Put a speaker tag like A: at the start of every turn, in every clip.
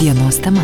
A: Dienos tema.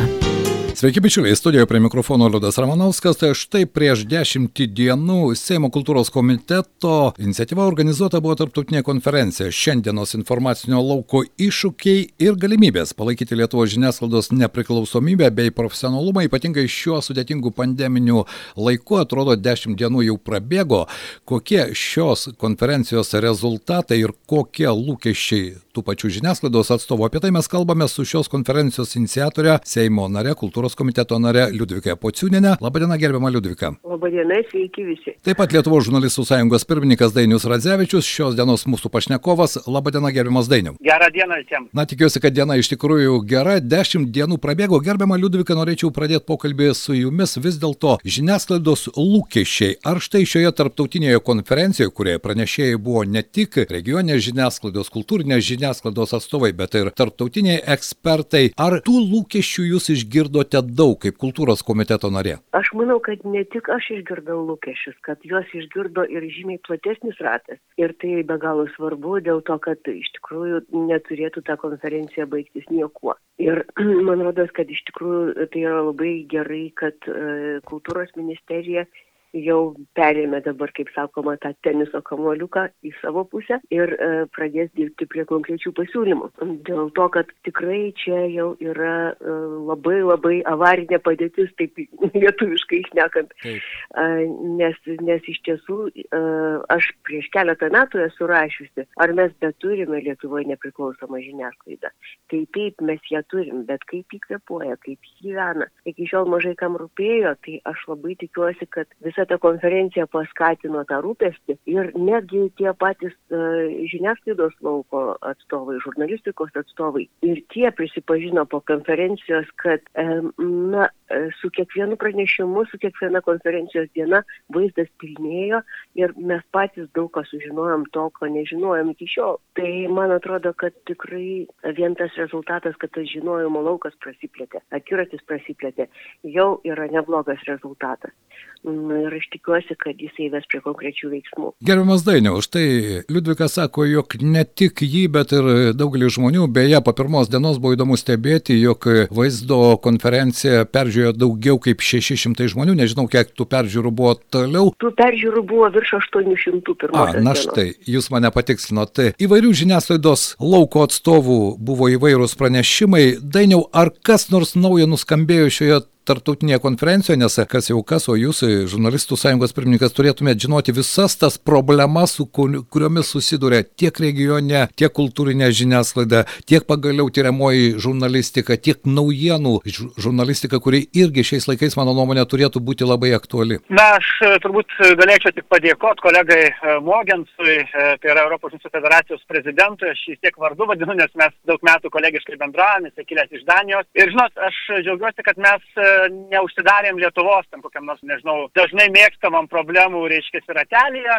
B: Sveiki, bičiuliai, studijoje prie mikrofono Liudas Ramanauskas. Tai štai prieš dešimtį dienų Seimo kultūros komiteto iniciatyva organizuota buvo tarptautinė konferencija Šiandienos informacinio lauko iššūkiai ir galimybės palaikyti Lietuvo žiniasklaidos nepriklausomybę bei profesionalumą, ypatingai šiuo sudėtingu pandeminiu laiku. Atrodo, dešimt dienų jau prabėgo. Kokie šios konferencijos rezultatai ir kokie lūkesčiai tų pačių žiniasklaidos atstovų. Apie tai mes kalbame su šios konferencijos iniciatorė Seimo nare kultūros kultūros komiteto nare Liudvika Pociūnenė. Labadiena, gerbiama Liudvika.
C: Labadiena, sveiki visi.
B: Taip pat Lietuvos žurnalistų sąjungos pirmininkas Dainius Radzevičius, šios dienos mūsų pašnekovas. Labadiena, gerbiamas Dainiu.
D: Gerą dieną visiems.
B: Na, tikiuosi, kad diena iš tikrųjų gera. Dešimt dienų prabėgo. Gerbiama Liudvika, norėčiau pradėti pokalbį su jumis vis dėlto žiniasklaidos lūkesčiai. Ar štai šioje tarptautinėje konferencijoje, kurioje pranešėjai buvo ne tik regioninės žiniasklaidos, kultūrinės žiniasklaidos atstovai, bet ir tarptautiniai ekspertai, ar tų lūkesčių jūs išgirdote girdite daug kaip kultūros komiteto narė?
C: Aš manau, kad ne tik aš išgirdau lūkesčius, kad juos išgirdo ir žymiai platesnis ratas. Ir tai be galo svarbu dėl to, kad iš tikrųjų neturėtų ta konferencija baigtis niekuo. Ir man rodos, kad iš tikrųjų tai yra labai gerai, kad e, kultūros ministerija jau perėmė dabar, kaip sakoma, tą teniso kamuoliuką į savo pusę ir e, pradės dirbti prie konkrečių pasiūlymų. Dėl to, kad tikrai čia jau yra e, labai labai avarinė padėtis, taip lietuviškai išnekant. E, nes, nes iš tiesų e, aš prieš keletą metų esu rašiusi, ar mes beturime Lietuvoje nepriklausomą žiniasklaidą. Tai taip mes ją turim, bet kaip įkvepuoja, kaip gyvena. Iki šiol mažai kam rūpėjo, tai aš labai tikiuosi, kad visa visa ta konferencija paskatino tą rūpestį ir netgi tie patys uh, žiniasklaidos lauko atstovai, žurnalistikos atstovai ir tie prisipažino po konferencijos, kad um, na, e, su kiekvienu pranešimu, su kiekviena konferencijos diena vaizdas pilnėjo ir mes patys daug ką sužinojom to, ko nežinojom iki šiol. Tai man atrodo, kad tikrai vien tas rezultatas, kad tas žinojimo laukas prasiplėtė, akiratis prasiplėtė, jau yra neblogas rezultatas. Ir aš tikiuosi, kad jisai ves prie konkrečių veiksmų.
B: Gerbiamas Dainiau, štai Liudvikas sako, jog ne tik jį, bet ir daugelis žmonių, beje, po pirmos dienos buvo įdomu stebėti, jog vaizdo konferenciją peržiūrėjo daugiau kaip 600 žmonių, nežinau, kiek tų peržiūrų buvo toliau.
C: Tų peržiūrų buvo virš 800 pirmos.
B: A, na štai, jūs mane patikslinot. Įvairių žiniasklaidos lauko atstovų buvo įvairūs pranešimai. Dainiau, ar kas nors naujo nuskambėjo šioje tarptautinėje konferencijoje, nes kas jau kas, o jūs, žurnalistų sąjungos pirmininkas, turėtumėte žinoti visas tas problemas, su kuriomis susiduria tiek regione, tiek kultūrinė žiniasklaida, tiek pagaliau tyriamoji žurnalistika, tiek naujienų žurnalistika, kuri irgi šiais laikais, mano nuomonė, turėtų būti labai aktuali.
D: Na, aš e, turbūt galėčiau tik padėkoti kolegai e, Mogensui, e, tai yra Europos Žiniasklaidos federacijos prezidentui, aš jį tiek vardu vadinu, nes mes daug metų kolegiškai bendravome, jis kilęs iš Danijos. Ir žinot, aš džiaugiuosi, kad mes neužsidarėm Lietuvos, tam kokiam nors, nežinau, dažnai mėgstamam problemų, reiškia, ratelėje,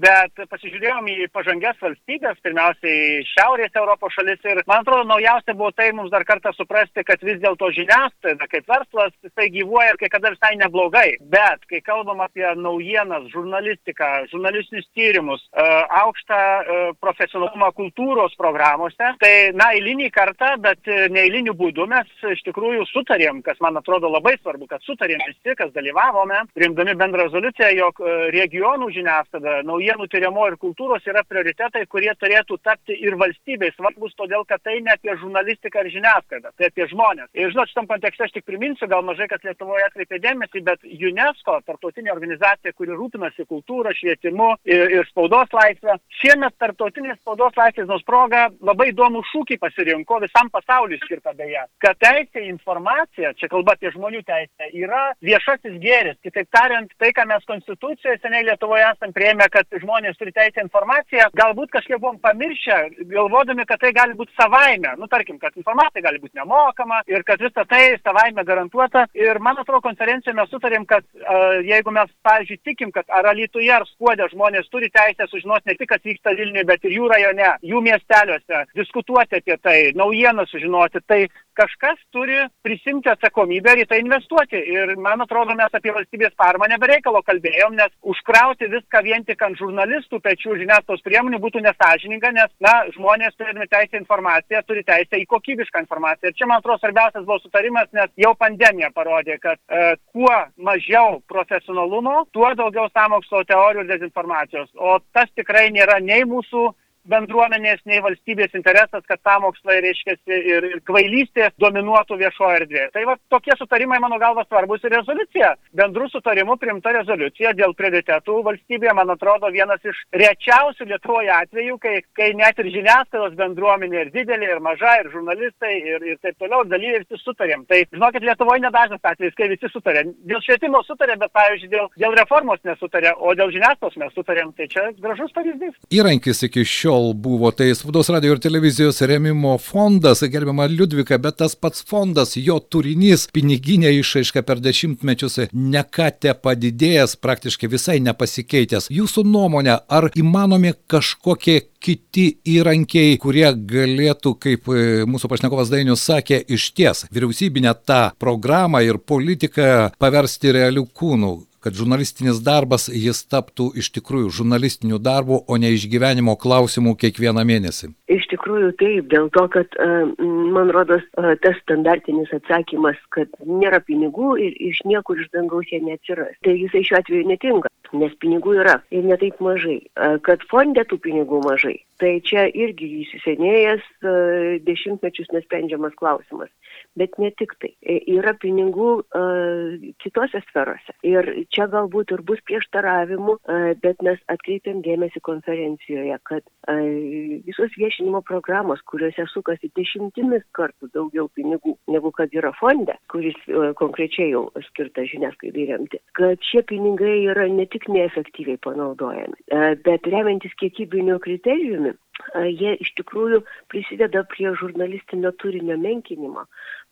D: bet pasižiūrėjom į pažangias valstybės, pirmiausiai Šiaurės Europos šalis ir man atrodo naujausia buvo tai mums dar kartą suprasti, kad vis dėlto žiniasklaida kaip verslas, jisai gyvuoja ir kai kada visai neblogai. Bet kai kalbam apie naujienas, žurnalistiką, žurnalistinius tyrimus, e, aukštą e, profesionalumą kultūros programuose, tai na, eilinį kartą, bet neeilinių būdų mes iš tikrųjų sutarėm, kas man atrodo labai svarbu, kad sutarėm visi, kas dalyvavome, priimdami bendrą rezoliuciją, jog e, regionų žiniasklaida, naujienų tyrimo ir kultūros yra prioritetai, kurie turėtų tapti ir valstybei svarbus, todėl kad tai ne apie žurnalistiką ar žiniasklaidą, tai apie žmonės. Ir žinot, šitam kontekste aš tik priminsiu, gal mažai kas Lietuvoje atkreipė dėmesį, bet UNESCO, tarptautinė organizacija, kuri rūpinasi kultūrą, švietimu ir, ir spaudos laisvę, šiemet tarptautinės spaudos laisvės nors proga labai įdomų šūkį pasirinko visam pasauliu skirtą beje, kad teisė į informaciją, čia kalba apie žmonių teisę, yra viešasis gėris. Kitaip tariant, tai, ką mes konstitucijoje seniai Lietuvoje esame prieėmę, kad žmonės turi teisę informaciją, galbūt kažkiek buvom pamiršę, galvodami, kad tai gali būti savaime. Nu, tarkim, kad informacija gali būti nemokama ir kad visą tai savaime garantuota. Ir man atrodo, konferencijoje mes sutarėm, kad uh, jeigu mes, pavyzdžiui, tikim, kad ar Alytuje ar Skuodė žmonės turi teisę sužinoti ne tik, kas vyksta Vilniuje, bet ir jų rajone, jų miesteliuose, diskutuoti apie tai, naujieną sužinoti, tai kažkas turi prisimti atsakomybę ir į tai investuoti. Ir man atrodo, mes apie valstybės paramą nebereikalo kalbėjom, nes užkrauti viską vien tik ant žurnalistų pečių žiniasklaidos priemonių būtų nesažininga, nes, na, žmonės turėdami teisę informaciją turi teisę į kokybišką informaciją. Ir čia, man atrodo, svarbiausias buvo sutarimas, nes jau pandemija parodė, kad e, kuo mažiau profesionalumo, tuo daugiau samokslo teorijų ir dezinformacijos. O tas tikrai nėra nei mūsų bendruomenės, nei valstybės interesas, kad samokslai, reiškia, ir, ir kvailystė dominuotų viešoje erdvėje. Tai va, tokie sutarimai, mano galva, svarbus ir rezoliucija. Bendrų sutarimų primta rezoliucija dėl prioritetų valstybėje, man atrodo, vienas iš rečiausių Lietuvoje atvejų, kai, kai net ir žiniasklaidos bendruomenė ir didelė, ir maža, ir žurnalistai, ir, ir taip toliau, dalyviai visi sutarėm. Tai, žinokit, Lietuvoje nedažnas atvejis, kai visi sutarė. Dėl švietimo sutarė, bet, pavyzdžiui, dėl, dėl reformos nesutarė, o dėl žiniasklaidos mes sutarėm. Tai čia gražus pavyzdys.
B: Įrankis iki šiol šiol buvo tai Spaudos radio ir televizijos remimo fondas, gerbiama Liudvika, bet tas pats fondas, jo turinys, piniginė išaiška per dešimtmečius nekate padidėjęs, praktiškai visai nepasikeitęs. Jūsų nuomonė, ar įmanomi kažkokie kiti įrankiai, kurie galėtų, kaip e, mūsų pašnekovas Dainius sakė, iš ties vyriausybinę tą programą ir politiką paversti realių kūnų kad žurnalistinis darbas jis taptų iš tikrųjų žurnalistiniu darbu, o ne išgyvenimo klausimų kiekvieną mėnesį?
C: Iš tikrųjų taip, dėl to, kad e, man rodos e, tas standartinis atsakymas, kad nėra pinigų ir iš niekur iš dangaus jie neatsiras. Tai jisai šiuo atveju netinka, nes pinigų yra ir netaip mažai. E, kad fonde tų pinigų mažai, tai čia irgi įsisenėjęs dešimtmečius nesprendžiamas klausimas. Bet ne tik tai. Yra pinigų kitose sferose. Ir čia galbūt ir bus prieštaravimų, bet mes atkreipiam dėmesį konferencijoje, kad visos viešinimo programos, kuriuose sukasi dešimtimis kartų daugiau pinigų negu kad yra fonde, kuris konkrečiai jau skirta žiniasklaidai remti, kad šie pinigai yra ne tik neefektyviai panaudojami, bet remiantis kiekybiniu kriterijumi, jie iš tikrųjų prisideda prie žurnalistinio turinio menkinimo,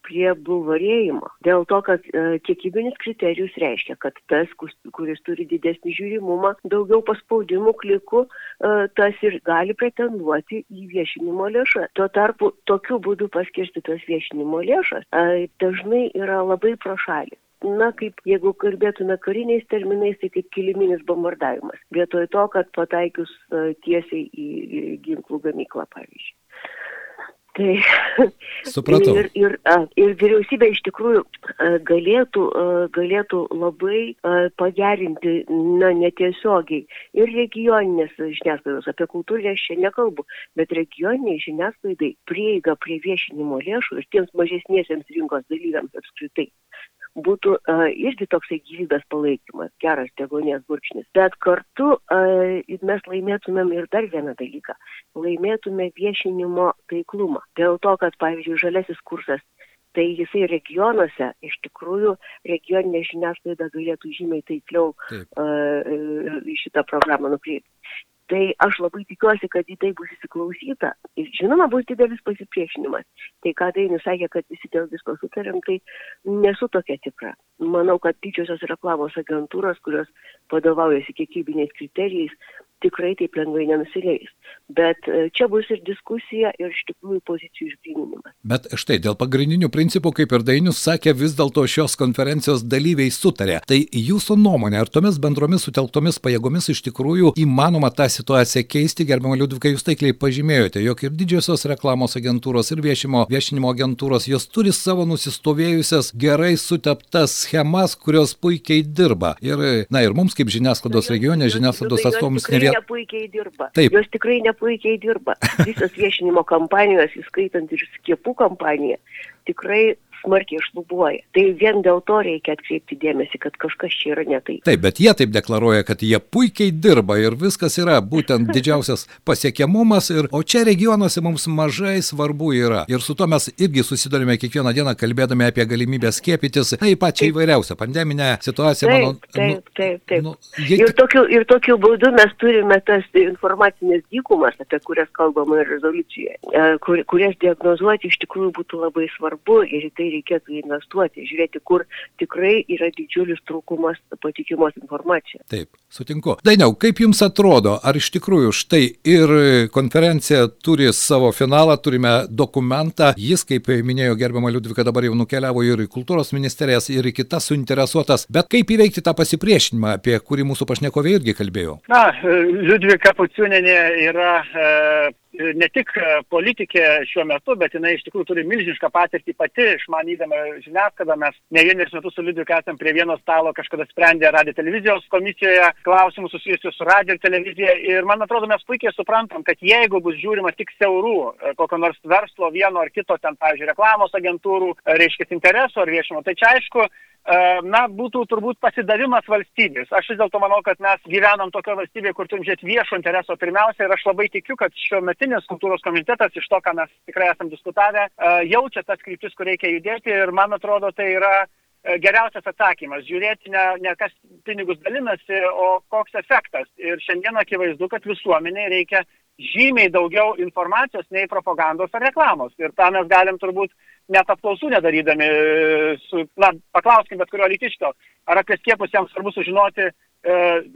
C: prie bulvarėjimo. Dėl to, kad e, kiekybinis kriterijus reiškia, kad tas, kuris turi didesnį žiūrimumą, daugiau paspaudimų, klikų, e, tas ir gali pretenduoti į viešinimo lėšą. Tuo tarpu tokiu būdu paskirstytos viešinimo lėšas e, dažnai yra labai pro šalį na, kaip jeigu kalbėtume kariniais terminais, tai kaip kiliminis bombardavimas. Vietoj to, kad pataikius uh, tiesiai į, į ginklų gamyklą, pavyzdžiui.
B: Tai Supratau.
C: Ir, ir, ir vyriausybė iš tikrųjų galėtų, galėtų labai pagerinti, na, netiesiogiai ir regioninės žiniasklaidos, apie kultūrę aš čia nekalbu, bet regioniniai žiniasklaidai prieiga prie viešinimo lėšų ir tiems mažesniesiems rinkos dalyviams apskritai būtų uh, irgi toksai gyvybės palaikymas, geras degonės gurkšnis. Bet kartu uh, mes laimėtumėm ir dar vieną dalyką. Laimėtume viešinimo taiklumą. Dėl to, kad, pavyzdžiui, žalesis kursas tai jisai regionuose iš tikrųjų regioninė žiniasklaida galėtų žymiai taikliau uh, šitą programą nukreipti. Tai aš labai tikiuosi, kad į tai bus įsiklausyta. Ir žinoma, bus didelis pasipriešinimas. Tai ką Dainis sakė, kad visi dėl visko sutarėm, tai nesu tokia tikra. Manau, kad didžiosios reklamos agentūros, kurios vadovaujasi kiekybiniais kriterijais, tikrai taip lengvai nenusileis. Bet e, čia bus ir diskusija, ir iš tikrųjų pozicijų išgryninimas.
B: Bet štai dėl pagrindinių principų, kaip ir Dainius sakė, vis dėlto šios konferencijos dalyviai sutarė. Tai jūsų nuomonė, ar tomis bendromis sutelktomis pajėgomis iš tikrųjų įmanoma tą situaciją keisti, gerbama Liudvikai, jūs taikliai pažymėjote, jog ir didžiosios reklamos agentūros, ir viešimo, viešinimo agentūros, jos turi savo nusistovėjusias gerai suteptas schemas, kurios puikiai dirba. Ir, na, ir mums kaip žiniasklaidos regione, žiniasklaidos atstovams ne
C: vien... Taip. Jos tikrai nepuikiai dirba. Visos viešinimo kampanijos, įskaitant ir skiepų kampaniją, tikrai smarkiai šlubuoja. Tai vien dėl to reikia atkreipti dėmesį, kad kažkas čia yra ne taip.
B: Taip, bet jie taip deklaruoja, kad jie puikiai dirba ir viskas yra būtent didžiausias pasiekiamumas, ir, o čia regionuose mums mažai svarbu yra. Ir su to mes irgi susidurime kiekvieną dieną kalbėdami apie galimybę skiepytis, tai pačią įvairiausią pandeminę situaciją.
C: Taip, mano, taip, nu, taip. taip. Nu, jie... ir, tokiu, ir tokiu būdu mes turime tas informacinės dykumas, apie kurias kalbama ir rezoliucijoje, kur, kurias diagnozuoti iš tikrųjų būtų labai svarbu ir tai reikėtų investuoti, žiūrėti, kur tikrai yra didžiulis trūkumas patikimos informacijos.
B: Taip, sutinku. Dainiau, kaip Jums atrodo, ar iš tikrųjų štai ir konferencija turi savo finalą, turime dokumentą, jis, kaip minėjo gerbiama Liudvika, dabar jau nukeliavo ir į kultūros ministerijas, ir į kitas suinteresuotas, bet kaip įveikti tą pasipriešinimą, apie kurį mūsų pašnekovė irgi kalbėjo?
D: Na, Liudvika Puciūnenė yra e, ne tik e, politikė šiuo metu, bet jinai iš tikrųjų turi milžinišką patirtį pati, išmanydama žiniasklaidą. Mes ne vienerius metus su Liudviku esam prie vieno stalo kažkada sprendę radio televizijos komisijoje klausimus susijusius su radio ir televizija. Ir man atrodo, mes puikiai suprantam, kad jeigu bus žiūrima tik siaurų, e, kokio nors verslo vieno ar kito, ten, pavyzdžiui, reklamos agentūrų, e, reiškia, interesų ar viešimo, tai čia aišku, na, būtų turbūt pasidavimas valstybės. Aš vis dėlto manau, kad mes gyvenam tokio valstybėje, kur turim žiūrėti viešo intereso pirmiausia ir aš labai tikiu, kad šiuo metinis kultūros komitetas, iš to, ką mes tikrai esam diskutavę, jaučia tas kryptis, kur reikia judėti ir man atrodo, tai yra geriausias atsakymas - žiūrėti ne, ne kas pinigus dalinasi, o koks efektas. Ir šiandien akivaizdu, kad visuomeniai reikia žymiai daugiau informacijos nei propagandos ar reklamos. Ir tą mes galim turbūt net apklausų nedarydami, su, na, paklauskim bet kurio lytiškio, ar apie skiepus jiems svarbu sužinoti e,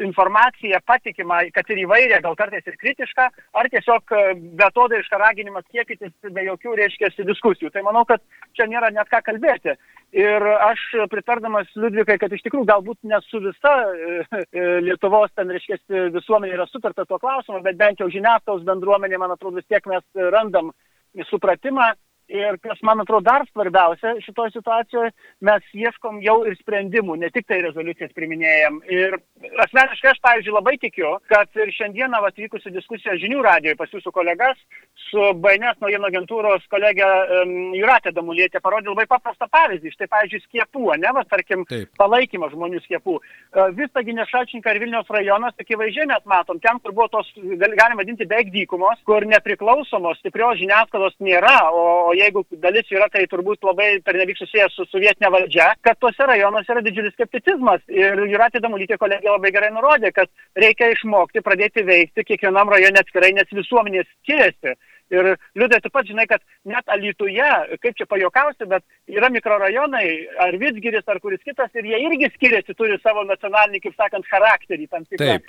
D: informaciją patikimą, kad ir įvairią, gal kartais ir kritišką, ar tiesiog e, betodaišką raginimą skiepytis be jokių, reiškia, diskusijų. Tai manau, kad čia nėra net ką kalbėti. Ir aš pritardamas Liudvikai, kad iš tikrųjų galbūt ne su visa e, e, Lietuvos ten, reiškia, visuomenė yra sutarta tuo klausimu, bet bent jau žiniasklaidos bendruomenė, man atrodo, vis tiek mes randam supratimą Ir kas man atrodo dar svarbiausia šitoje situacijoje, mes ieškom jau ir sprendimų, ne tik tai rezoliucijas priminėjom. Ir asmeniškai aš, pavyzdžiui, labai tikiu, kad ir šiandieną atvykusi diskusija žinių radijoje pas jūsų kolegas su BNS naujienų agentūros kolegė um, Juratė Damulietė parodė labai paprastą pavyzdį. Štai, pavyzdžiui, skiepų, ne, va, tarkim, Taip. palaikymą žmonių skiepų. Uh, Visaginė Šalčinka ir Vilniaus rajonas, akivaizdžiai mes matom, ten, kur buvo tos, galima vadinti, beveik dykumos, kur nepriklausomos stiprios žiniasklaidos nėra, o, o jeigu dalis yra, tai turbūt labai pernelyg susijęs su sovietinė valdžia, kad tuose rajonuose yra didžiulis skepticizmas. Ir Juratė Damulytė kolegė labai gerai nurodė, kad reikia išmokti, pradėti veikti kiekvienam rajone atskirai, nes visuomenės skiriasi. Ir liūdai, tu pat žinai, kad net Alituje, kaip čia pajokausi, bet yra mikrorajonai, ar Vitsgiris, ar kuris kitas, ir jie irgi skiriasi, turi savo nacionalinį, kaip sakant, charakterį.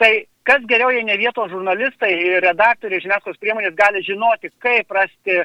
D: Tai kas geriau, jei ne vietos žurnalistai, redaktoriai, žiniasklaidos priemonės gali žinoti, kaip rasti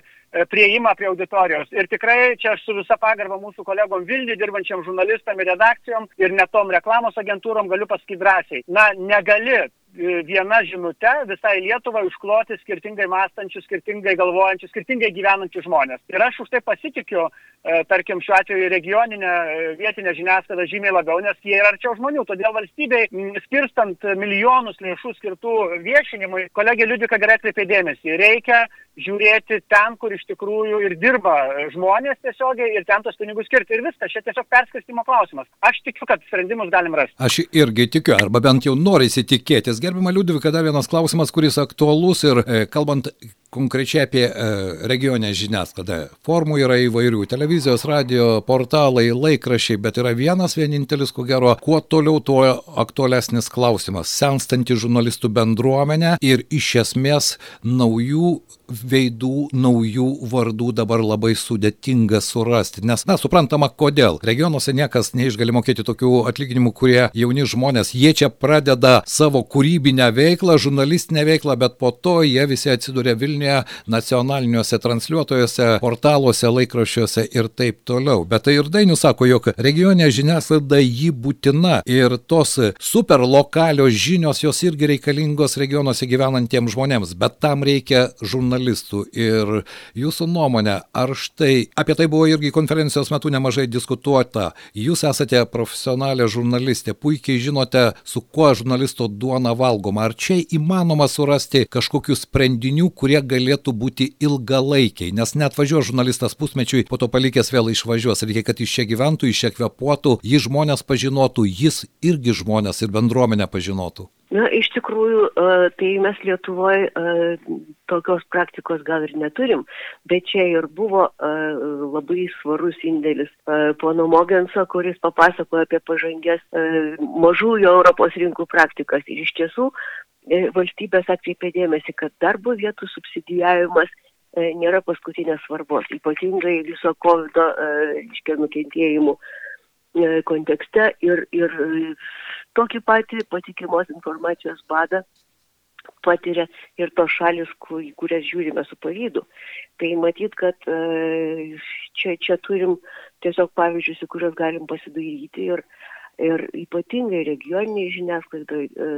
D: prieimą prie auditorijos. Ir tikrai čia aš su visa pagarba mūsų kolegom Vilniui dirbančiam žurnalistam ir redakcijom ir netom reklamos agentūrom galiu pasakyti drąsiai. Na, negali e, viena žinute visai Lietuvai užkloti skirtingai mąstančių, skirtingai galvojančių, skirtingai gyvenančių žmonės. Ir aš už tai pasitikiu, e, tarkim, šiuo atveju regioninę vietinę žiniasklaidą žymiai labiau, nes jie yra arčiau žmonių. Todėl valstybei, skirstant milijonus lėšų skirtų viešinimui, kolegė Liudvika gerai atkreipė dėmesį, reikia žiūrėti ten, kur iš tikrųjų ir dirba žmonės tiesiogiai ir ten tos pinigus skirti ir viskas. Čia tiesiog perskirstimo klausimas. Aš tikiu, kad sprendimus galim rasti.
B: Aš irgi tikiu, arba bent jau nori įsitikėtis. Gerbima Liudvika, dar vienas klausimas, kuris aktualus ir e, kalbant konkrečiai apie e, regionę žiniasklaidą. Formų yra įvairių - televizijos, radio, portalai, laikrašiai, bet yra vienas vienintelis, ko gero, kuo toliau, tuo aktualesnis klausimas - senstanti žurnalistų bendruomenė ir iš esmės naujų veidų, naujų vardų dabar labai sudėtinga surasti. Nes, na, suprantama, kodėl. Regionuose niekas neišgali mokėti tokių atlyginimų, kurie jauni žmonės, jie čia pradeda savo kūrybinę veiklą, žurnalistinę veiklą, bet po to jie visi atsiduria Vilniuje, nacionaliniuose transliuotojuose, portaluose, laikraščiuose ir taip toliau. Bet tai ir Dainius sako, jog regionė žiniasklaida jį būtina ir tos super lokalios žinios jos irgi reikalingos regionuose gyvenantiems žmonėms, bet tam reikia žurnalistų ir jūsų nuomonė, ar štai apie tai buvo irgi konferencijos metu nemažai diskutuota. Jūs esate profesionalė žurnalistė, puikiai žinote, su kuo žurnalisto duona valgoma. Ar čia įmanoma surasti kažkokių sprendinių, kurie galėtų būti ilgalaikiai, nes net važiuoja žurnalistas pusmečiui, po to palikęs vėl išvažiuos. Reikia, kad iš čia gyventų, iš čia kvepuotų, jį žmonės pažinotų, jis irgi žmonės ir bendruomenę pažinotų.
C: Na, iš tikrųjų, tai mes Lietuvoje tokios praktikos gal ir neturim, bet čia ir buvo labai svarus indėlis pono Mogenso, kuris papasakojo apie pažangės mažųjų Europos rinkų praktikas. Ir iš tiesų e, valstybės atkreipė dėmesį, kad darbo vietų subsidijavimas e, nėra paskutinės svarbos, ypatingai viso COVID, iškia, nukentėjimų kontekste ir, ir tokį patį patikimos informacijos badą patiria ir tos šalis, kur, kurias žiūrime su pavydu. Tai matyt, kad čia, čia turim tiesiog pavyzdžius, į kuriuos galim pasidaryti ir, ir ypatingai regioniniai žiniasklaidai e,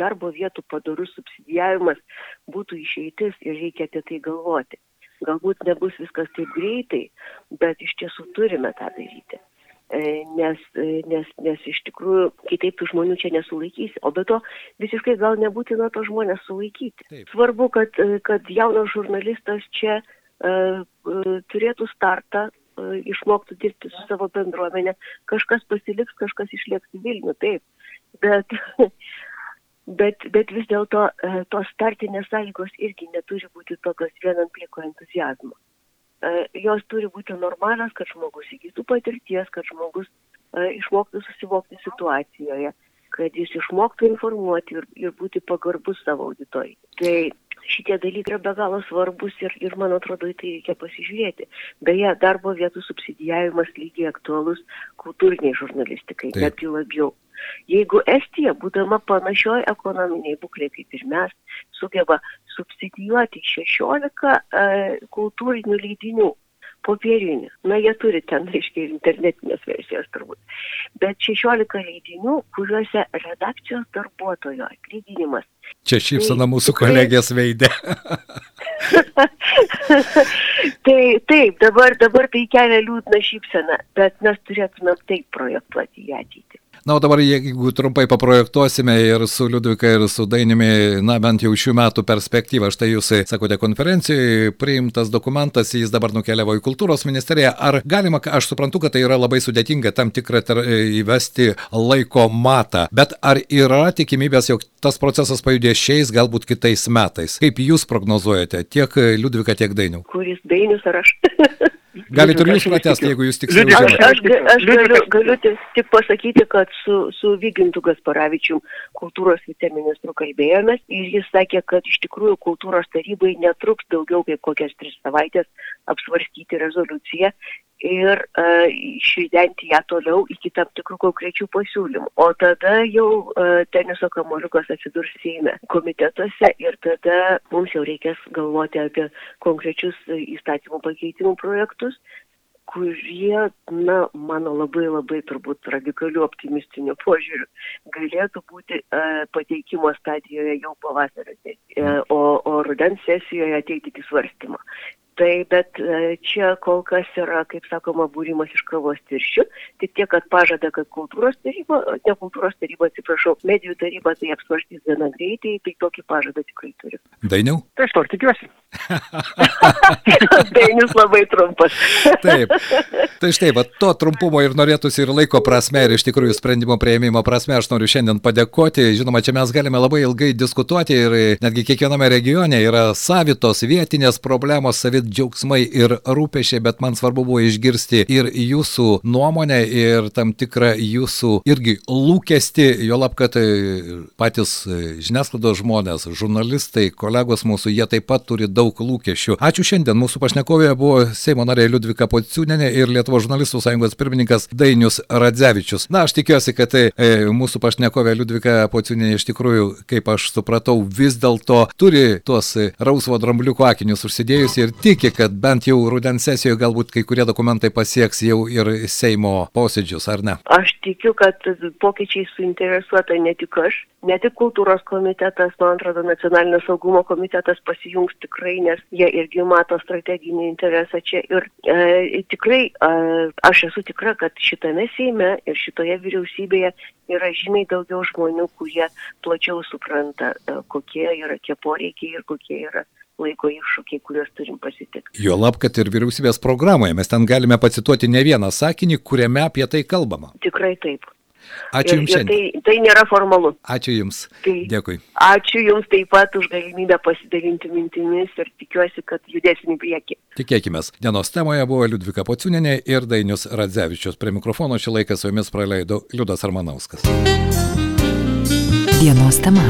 C: darbo vietų padarus subsidijavimas būtų išeitis ir reikia apie tai galvoti. Galbūt nebus viskas taip greitai, bet iš tiesų turime tą daryti. E, nes, e, nes, nes iš tikrųjų kitaip tų žmonių čia nesulaikysi. O be to visiškai gal nebūtina to žmonės sulaikyti. Taip. Svarbu, kad, kad jaunas žurnalistas čia uh, uh, turėtų startą E, išmoktų dirbti su savo bendruomenė. Kažkas pasiliks, kažkas išlieks į Vilnių, taip. Bet, bet, bet vis dėlto e, tos startinės sąlygos irgi neturi būti tokios vienant pliko entuzijazmo. E, jos turi būti normalios, kad žmogus įgytų patirties, kad žmogus išmoktų susivokti situacijoje, kad jis išmoktų informuoti ir, ir būti pagarbus savo auditorijai. Tai šitie dalykai yra be galo svarbus ir, ir man atrodo, į tai reikia pasižiūrėti. Beje, darbo vietų subsidijavimas lygiai aktualus kultūriniai žurnalistikai, Taip. netgi labiau. Jeigu Estija, būdama panašioj ekonominiai būklė kaip ir mes, sugeba subsidijuoti 16 e, kultūrinių leidinių, popierinių, na jie turi ten, reiškia, internetinės versijos turbūt, bet 16 leidinių, kuriuose redakcijos darbuotojo atlyginimas
B: Čia šypsana tai mūsų kolegės veidė.
C: tai taip, dabar, dabar tai kelia liūdną šypseną, bet mes turėtume taip projektuoti į ateitį.
B: Na, o dabar, jeigu trumpai paprojektuosime ir su Liudvika, ir su Dainimi, na, bent jau šių metų perspektyvą, štai jūs sakote konferencijoje, priimtas dokumentas, jis dabar nukeliavo į kultūros ministeriją. Ar galima, aš suprantu, kad tai yra labai sudėtinga tam tikrą įvesti laiko matą, bet ar yra tikimybės, jog tas procesas pajudės šiais, galbūt kitais metais? Kaip jūs prognozuojate, tiek Liudvika, tiek Dainių?
C: Kuris Dainius ar aš?
B: Galite ir jūs pratesti, jeigu jūs tiksliau
C: žinote. Aš, aš, aš galiu, galiu tik pasakyti, kad su, su Vygintu Gasparavičiu kultūros viceministru kalbėjomės ir jis sakė, kad iš tikrųjų kultūros tarybai netruks daugiau kaip kokias tris savaitės apsvarstyti rezoliuciją ir uh, išridenti ją toliau iki tam tikrų konkrečių pasiūlymų. O tada jau uh, teniso kamoliukas atsidurs Seime komitetuose ir tada mums jau reikės galvoti apie konkrečius įstatymų pakeitimų projektus kurie, na, mano labai labai turbūt radikalių optimistinių požiūrių, galėtų būti e, pateikimo stadijoje jau pavasario sesijoje, o, o rudens sesijoje ateiti iki svarstymo. Tai bet e, čia kol kas yra, kaip sakoma, būrimas iš kavos tirščių, tik tiek, kad pažada, kad kultūros taryba, ne kultūros taryba, atsiprašau, medijų taryba tai apsvarstys gana greitai, tai tokį pažadą tikrai turiu.
B: Dainiau?
D: Tai aš to ir tikiuosi.
C: Dainis labai trumpas.
B: Taip. Tai štai, va, to trumpumo ir norėtųsi ir laiko prasme, ir iš tikrųjų sprendimo prieimimo prasme aš noriu šiandien padėkoti. Žinoma, čia mes galime labai ilgai diskutuoti ir netgi kiekviename regione yra savitos vietinės problemos, savit džiaugsmai ir rūpešiai, bet man svarbu buvo išgirsti ir jūsų nuomonę, ir tam tikrą jūsų irgi lūkesti, jo lab, kad patys žiniasklaidos žmonės, žurnalistai, kolegos mūsų, jie taip pat turi daug lūkesčių. Ačiū šiandien. Mūsų pašnekovė buvo Seimo narė Liudvika Pociūnenė ir Lietuvo žurnalistų sąjungos pirmininkas Dainius Radzevičius. Na, aš tikiuosi, kad tai e, mūsų pašnekovė Liudvika Pociūnenė iš tikrųjų, kaip aš supratau, vis dėlto turi tuos rausvo drambliuko akinius užsidėjusi ir tiki, kad bent jau rudens sesijoje galbūt kai kurie dokumentai pasieks jau ir Seimo posėdžius, ar ne?
C: Aš tikiu, kad pokyčiai suinteresuota ne tik aš, ne tik kultūros komitetas, man atrodo, nacionalinio saugumo komitetas pasijungs tikrai, nes jie irgi mato strateginį interesą čia. Ir e, tikrai e, aš esu tikra, kad šitame Seime ir šitoje vyriausybėje yra žymiai daugiau žmonių, kurie plačiau supranta, e, kokie yra tie poreikiai ir kokie yra laiko iššūkiai, kuriuos turim pasitikti.
B: Jo lab, kad ir vyriausybės programoje mes ten galime pacituoti ne vieną sakinį, kuriame apie tai kalbama.
C: Tikrai taip.
B: Ačiū Jums šiandien.
C: Tai, tai nėra formalu.
B: Ačiū Jums. Tai, Dėkui.
C: Ačiū Jums taip pat už galimybę pasidalinti mintimis ir tikiuosi, kad judėsim į priekį.
B: Tikėkime. Dienos temoje buvo Liudvika Pociuninė ir Dainius Radzevičius. Prie mikrofono šį laiką su jumis praleido Liudas Armanauskas. Dienos tema.